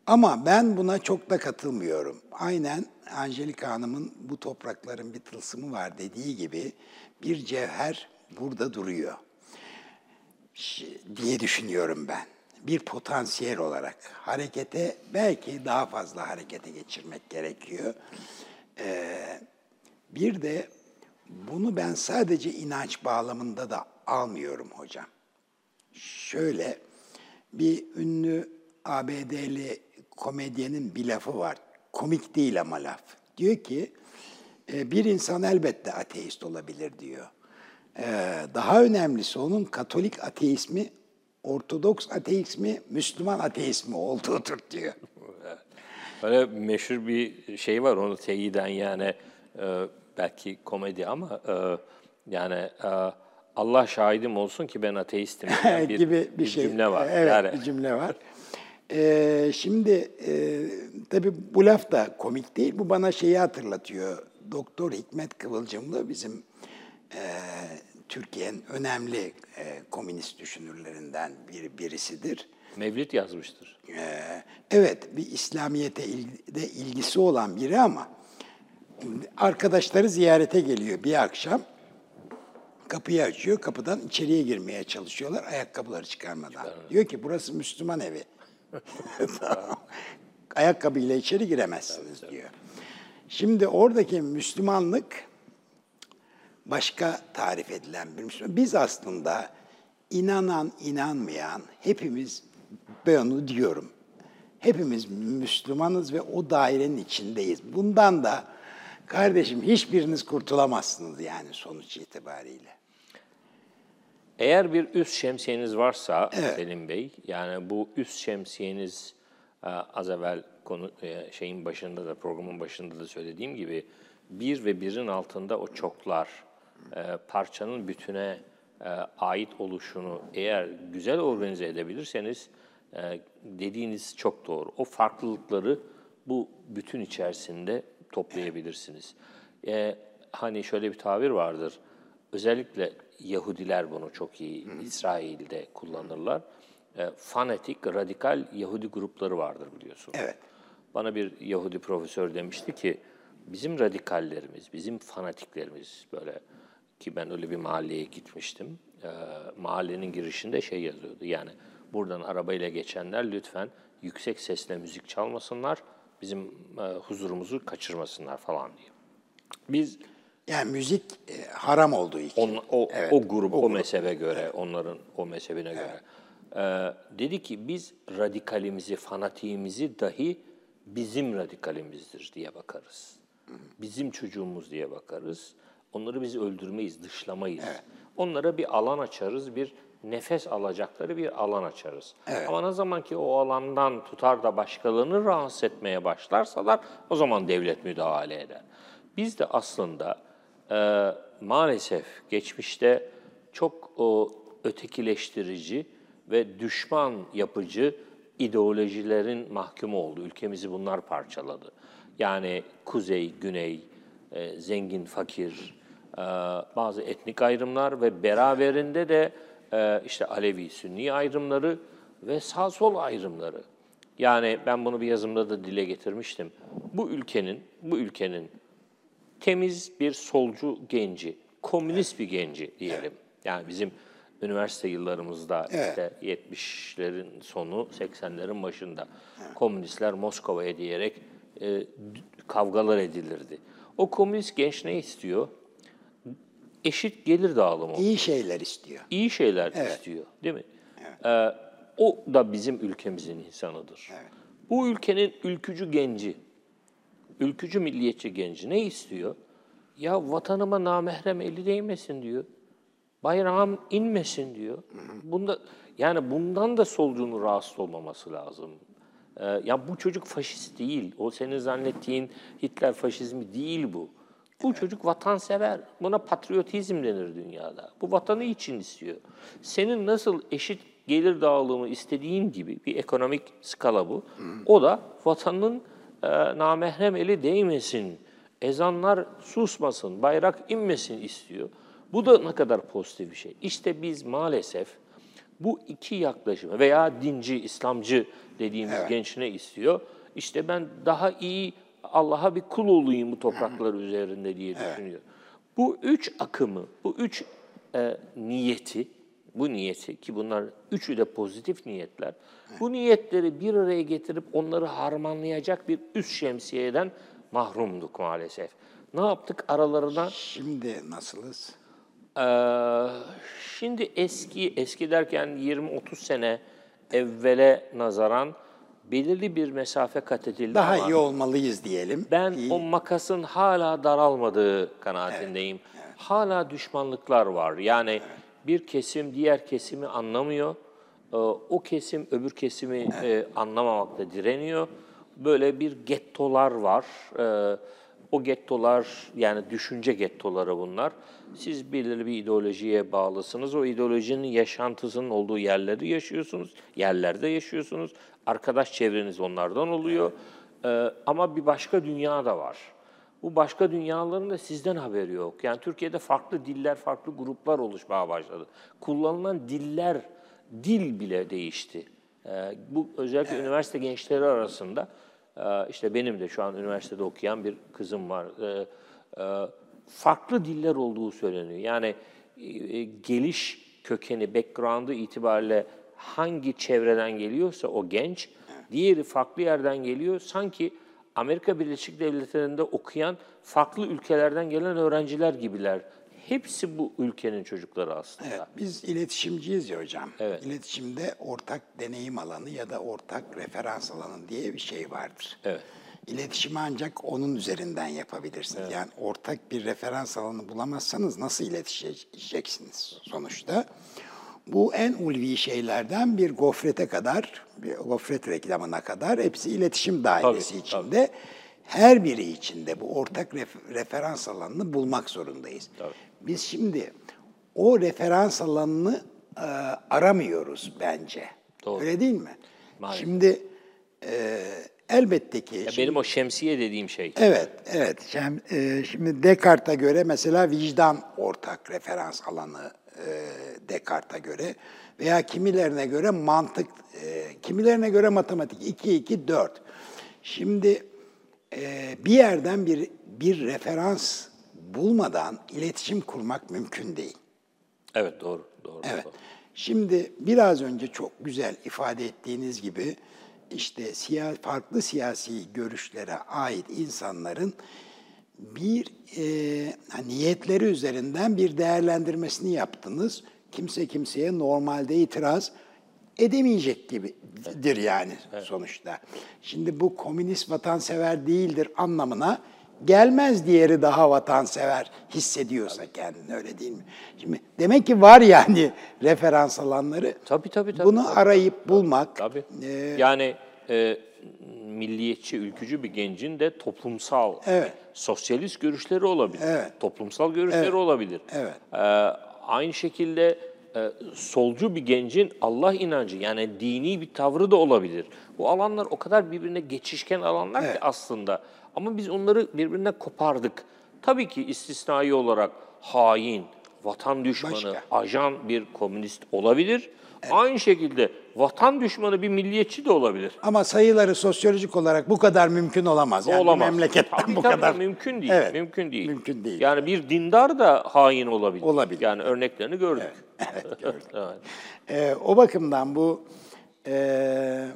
ama ben buna çok da katılmıyorum. Aynen Angelika Hanım'ın bu toprakların bir tılsımı var dediği gibi bir cevher burada duruyor diye düşünüyorum ben. Bir potansiyel olarak harekete belki daha fazla harekete geçirmek gerekiyor. Ee, bir de bunu ben sadece inanç bağlamında da almıyorum hocam. Şöyle bir ünlü ABD'li komedyenin bir lafı var. Komik değil ama laf. Diyor ki "E, bir insan elbette ateist olabilir diyor. Ee, Daha önemlisi onun Katolik ateizmi, Ortodoks ateizmi, Müslüman ateizmi olduğudur diyor. Böyle meşhur bir şey var onu teyiden yani e, belki komedi ama e, yani e, Allah şahidim olsun ki ben ateistim diyen bir, gibi bir, şey. cümle var. Evet, yani, bir cümle var. Ee, şimdi e, tabii bu laf da komik değil. Bu bana şeyi hatırlatıyor. Doktor Hikmet Kıvılcımlı bizim e, Türkiye'nin önemli e, komünist düşünürlerinden bir, birisidir. Mevlid yazmıştır. Ee, evet, bir İslamiyet'e de ilgisi olan biri ama arkadaşları ziyarete geliyor bir akşam. Kapıyı açıyor, kapıdan içeriye girmeye çalışıyorlar ayakkabıları çıkarmadan. Diyor ki burası Müslüman evi. Tamam. Ayakkabıyla içeri giremezsiniz diyor. Şimdi oradaki Müslümanlık başka tarif edilen bir Müslüman. Biz aslında inanan, inanmayan hepimiz, ben onu diyorum, hepimiz Müslümanız ve o dairenin içindeyiz. Bundan da kardeşim hiçbiriniz kurtulamazsınız yani sonuç itibariyle. Eğer bir üst şemsiyeniz varsa Evet. Selim Bey, yani bu üst şemsiyeniz e, az evvel konu e, şeyin başında da programın başında da söylediğim gibi bir ve birin altında o çoklar e, parçanın bütüne e, ait oluşunu eğer güzel organize edebilirseniz e, dediğiniz çok doğru. O farklılıkları bu bütün içerisinde toplayabilirsiniz. E, hani şöyle bir tabir vardır. Özellikle Yahudiler bunu çok iyi İsrail'de kullanırlar. E, fanatik, radikal Yahudi grupları vardır biliyorsunuz. Evet. Bana bir Yahudi profesör demişti ki bizim radikallerimiz, bizim fanatiklerimiz böyle ki ben öyle bir mahalleye gitmiştim. E, mahallenin girişinde şey yazıyordu. Yani buradan arabayla geçenler lütfen yüksek sesle müzik çalmasınlar, bizim e, huzurumuzu kaçırmasınlar falan diye. Biz Yani müzik e, haram olduğu için. on, o, Evet, o grup, o, grup. mezhebe göre, onların o mezhebine göre. Ee, dedi ki biz radikalimizi, fanatiğimizi dahi bizim radikalimizdir diye bakarız. Bizim çocuğumuz diye bakarız. Onları biz öldürmeyiz, dışlamayız. Onlara bir alan açarız, bir nefes alacakları bir alan açarız. Ama ne zaman ki o alandan tutar da başkalarını rahatsız etmeye başlarsalar o zaman devlet müdahale eder. Biz de aslında e, maalesef geçmişte çok o, ötekileştirici ve düşman yapıcı ideolojilerin mahkumu oldu. Ülkemizi bunlar parçaladı. Yani kuzey, güney, e, zengin, fakir, bazı etnik ayrımlar ve beraberinde de e, işte Alevi, Sünni ayrımları ve sağ sol ayrımları. Yani ben bunu bir yazımda da dile getirmiştim. Bu ülkenin, bu ülkenin temiz bir solcu genci, komünist bir genci diyelim. Yani bizim üniversite yıllarımızda işte 70'lerin sonu, 80'lerin başında komünistler Moskova'ya diyerek e, kavgalar edilirdi. O komünist genç ne istiyor? Eşit gelir dağılımı İyi şeyler istiyor. iyi şeyler istiyor, değil mi? Ee, o da bizim ülkemizin insanıdır. Bu ülkenin ülkücü genci, ülkücü milliyetçi genci ne istiyor? Ya vatanıma namahrem eli değmesin diyor. Bayrağım inmesin diyor. Bunda yani bundan da solcuğun rahatsız olmaması lazım. Ee, ya bu çocuk faşist değil. O senin zannettiğin Hitler faşizmi değil bu. Bu çocuk vatansever. Buna patriotizm denir dünyada. Bu vatanı için istiyor. Senin nasıl eşit gelir dağılımı istediğin gibi bir ekonomik skala bu. O da vatanın e, namahrem eli değmesin, ezanlar susmasın, bayrak inmesin istiyor. Bu da ne kadar pozitif bir şey. İşte biz maalesef bu iki yaklaşımı veya dinci, İslamcı dediğimiz genç ne istiyor? İşte ben daha iyi Allah'a bir kul olayım bu topraklar üzerinde diye düşünüyor. Bu üç akımı, bu üç e, niyeti, bu niyeti ki bunlar üçü de pozitif niyetler, bu niyetleri bir araya getirip onları harmanlayacak bir üst şemsiyeden mahrumduk maalesef. Ne yaptık aralarına? Şimdi nasılız? Ee, şimdi eski, eski derken 20-30 sene evvele nazaran belirli bir mesafe kat edildi Daha ama iyi olmalıyız diyelim. ben İyi. o makasın hala daralmadığı kanaatindeyim. Hala düşmanlıklar var. Yani bir kesim diğer kesimi anlamıyor. Ee, O kesim öbür kesimi e, anlamamakta direniyor. Böyle bir gettolar var. Ee, O gettolar yani düşünce gettoları bunlar. Siz belirli bir ideolojiye bağlısınız. O ideolojinin yaşantısının olduğu yerleri yaşıyorsunuz. Yerlerde yaşıyorsunuz. Arkadaş çevreniz onlardan oluyor. Ee, ama bir başka dünya da var. Bu başka dünyaların da sizden haberi yok. Yani Türkiye'de farklı diller, farklı gruplar oluşmaya başladı. Kullanılan diller, dil bile değişti. Ee, bu özellikle üniversite gençleri arasında, işte benim de şu an üniversitede okuyan bir kızım var. Ee, e, farklı diller olduğu söyleniyor. Yani e, geliş kökeni, background'ı itibariyle hangi çevreden geliyorsa o genç, diğeri farklı yerden geliyor. Sanki Amerika Birleşik Devletleri'nde okuyan farklı ülkelerden gelen öğrenciler gibiler. Hepsi bu ülkenin çocukları aslında. Evet, biz iletişimciyiz ya hocam. Evet. İletişimde ortak deneyim alanı ya da ortak referans alanı diye bir şey vardır. Evet. İletişimi ancak onun üzerinden yapabilirsiniz. Yani ortak bir referans alanı bulamazsanız nasıl iletişeceksiniz sonuçta? Bu en ulvi şeylerden bir gofrete kadar, bir gofret reklamına kadar hepsi iletişim dairesi Tabii, içinde. Her biri içinde bu ortak ref- referans alanını bulmak zorundayız. Tabii. Biz şimdi o referans alanını e, aramıyoruz bence. Doğru. Öyle değil mi? Maalesef. Şimdi e, elbette ki... Ya şimdi- benim o şemsiye dediğim şey. Evet, evet. Şimdi, e, şimdi Descartes'a göre mesela vicdan ortak referans alanı e, Descartes'a göre veya kimilerine göre mantık, e, kimilerine göre matematik 2 2 4. Şimdi e, bir yerden bir bir referans bulmadan iletişim kurmak mümkün değil. Evet doğru. doğru Evet. doğru. Şimdi biraz önce çok güzel ifade ettiğiniz gibi işte siya, farklı siyasi görüşlere ait insanların bir e, niyetleri üzerinden bir değerlendirmesini yaptınız. Kimse kimseye normalde itiraz edemeyecek gibidir yani sonuçta. Şimdi bu komünist vatansever değildir anlamına gelmez diğeri daha vatansever hissediyorsa kendini öyle değil mi? Şimdi demek ki var yani referans alanları. Tabii tabii tabii. Bunu tabii, arayıp bulmak. Tabii. e, yani e, milliyetçi, ülkücü bir gencin de toplumsal, Evet. sosyalist görüşleri olabilir. Evet. Toplumsal görüşleri Evet. olabilir. Evet. E, aynı şekilde e, solcu bir gencin Allah inancı yani dini bir tavrı da olabilir. Bu alanlar o kadar birbirine geçişken alanlar ki aslında Ama biz onları birbirinden kopardık. Tabii ki istisnai olarak hain, vatan düşmanı, Başka. ajan bir komünist olabilir. Aynı şekilde vatan düşmanı bir milliyetçi de olabilir. Ama sayıları sosyolojik olarak bu kadar mümkün olamaz. Yani Olamaz. memleketten Tabii, bu tabii, kadar. mümkün değil. Evet, Mümkün değil. Mümkün değil. Yani bir dindar da hain olabilir. Olabilir. Yani örneklerini gördük. Evet, gördük. Evet. Ee, o bakımdan bu e,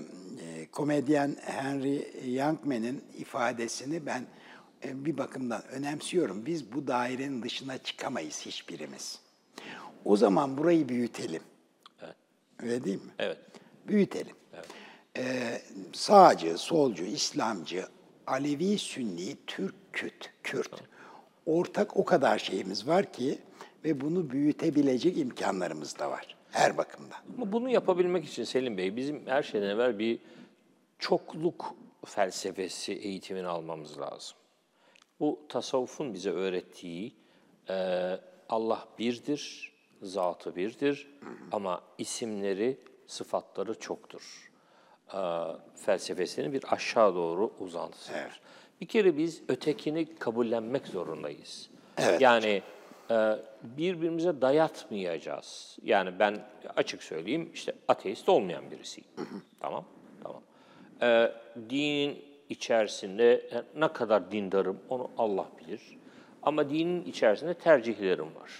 komedyen Henry Youngman'ın ifadesini ben e, bir bakımdan önemsiyorum. Biz bu dairenin dışına çıkamayız hiçbirimiz. O zaman burayı büyütelim. Öyle değil mi? Evet. Büyütelim. Ee, sağcı, solcu, İslamcı, Alevi, Sünni, Türk, Kürt, Kürt. Ortak o kadar şeyimiz var ki ve bunu büyütebilecek imkanlarımız da var her bakımdan. Ama bunu yapabilmek için Selim Bey bizim her şeyden evvel bir çokluk felsefesi eğitimini almamız lazım. Bu tasavvufun bize öğrettiği e, Allah birdir, zatı birdir ama isimleri, sıfatları çoktur. E, felsefesinin bir aşağı doğru uzantısıdır. Bir kere biz ötekini kabullenmek zorundayız. Evet. Yani e, birbirimize dayatmayacağız. Yani ben açık söyleyeyim işte ateist olmayan birisiyim. Tamam, tamam. E, dinin içerisinde ne kadar dindarım onu Allah bilir. Ama dinin içerisinde tercihlerim var.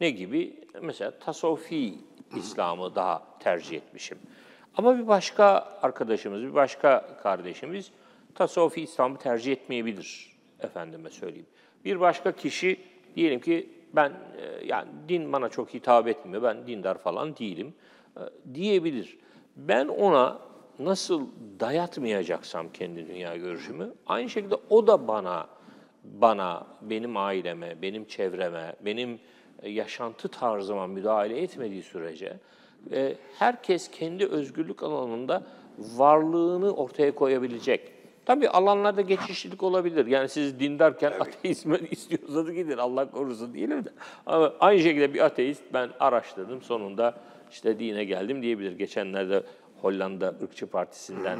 Ne gibi? Mesela tasavvufi İslam'ı daha tercih etmişim. Ama bir başka arkadaşımız, bir başka kardeşimiz tasavvufi İslam'ı tercih etmeyebilir efendime söyleyeyim. Bir başka kişi diyelim ki ben e, yani din bana çok hitap etmiyor, ben dindar falan değilim e, diyebilir. Ben ona nasıl dayatmayacaksam kendi dünya görüşümü, aynı şekilde o da bana, bana, benim aileme, benim çevreme, benim e, yaşantı tarzıma müdahale etmediği sürece e, herkes kendi özgürlük alanında varlığını ortaya koyabilecek. Tabii alanlarda geçişlilik olabilir. Yani siz dindarken ateizme istiyorsanız gidin Allah korusun diyelim de. Ama aynı şekilde bir ateist ben araştırdım sonunda işte dine geldim diyebilir. Geçenlerde Hollanda ırkçı partisinden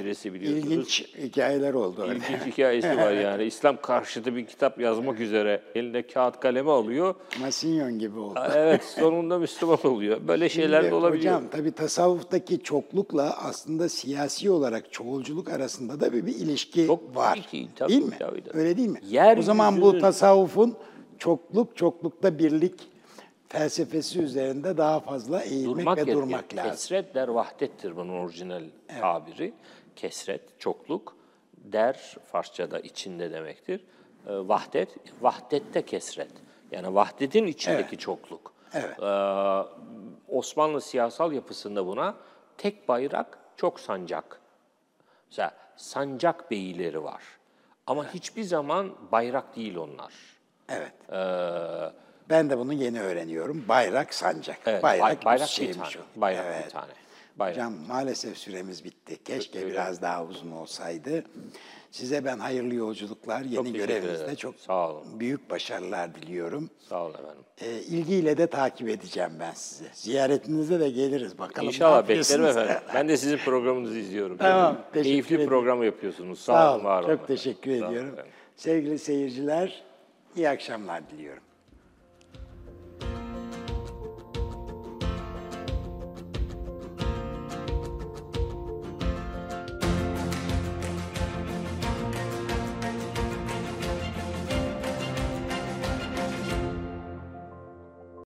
birisi biliyorsunuz. İlginç hikayeler oldu öyle. İlginç hikayesi var yani. İslam karşıtı bir kitap yazmak üzere eline kağıt kalemi alıyor. Masinyon gibi oldu. Evet sonunda Müslüman oluyor. Böyle şeyler de Şimdi olabiliyor. Hocam tabii tasavvuftaki çoklukla aslında siyasi olarak çoğulculuk arasında da bir, bir ilişki Çok var. ki, tabii, değil mi? tabii, tabii. Öyle değil mi? Yeryüzünün- O zaman bu tasavvufun çokluk, çoklukta birlik felsefesi üzerinde daha fazla eğilmek durmak ve durmak lazım. Kesret der vahdettir bunun orijinal tabiri. Kesret, çokluk. Der Farsçada içinde demektir. E, vahdet, vahdette kesret. Yani vahdetin içindeki Evet. çokluk. Evet. E, Osmanlı siyasal yapısında buna tek bayrak, çok sancak. Mesela sancak beyleri var. Ama hiçbir zaman bayrak değil onlar. Evet. Ee, Ben de bunu yeni öğreniyorum. Bayrak, sancak. evet, bayrak, bay- bayrak bir tane. o. Bayrak Evet. bir tane. Bayrak. Hocam maalesef süremiz bitti. Keşke Öyle. biraz daha uzun olsaydı. Size ben hayırlı yolculuklar, yeni teşekkür görevinizde çok Sağ olun. büyük başarılar diliyorum. Sağ olun efendim. Ee, ilgiyle de takip edeceğim ben sizi. Ziyaretinize de geliriz bakalım. İnşallah beklerim efendim. Ben de sizin programınızı izliyorum. Tamam, teşekkür Keyifli ederim. program yapıyorsunuz. Sağ, Sağ olun, olun. var olun. Çok teşekkür Sağ ediyorum. efendim. Sevgili seyirciler, iyi akşamlar diliyorum.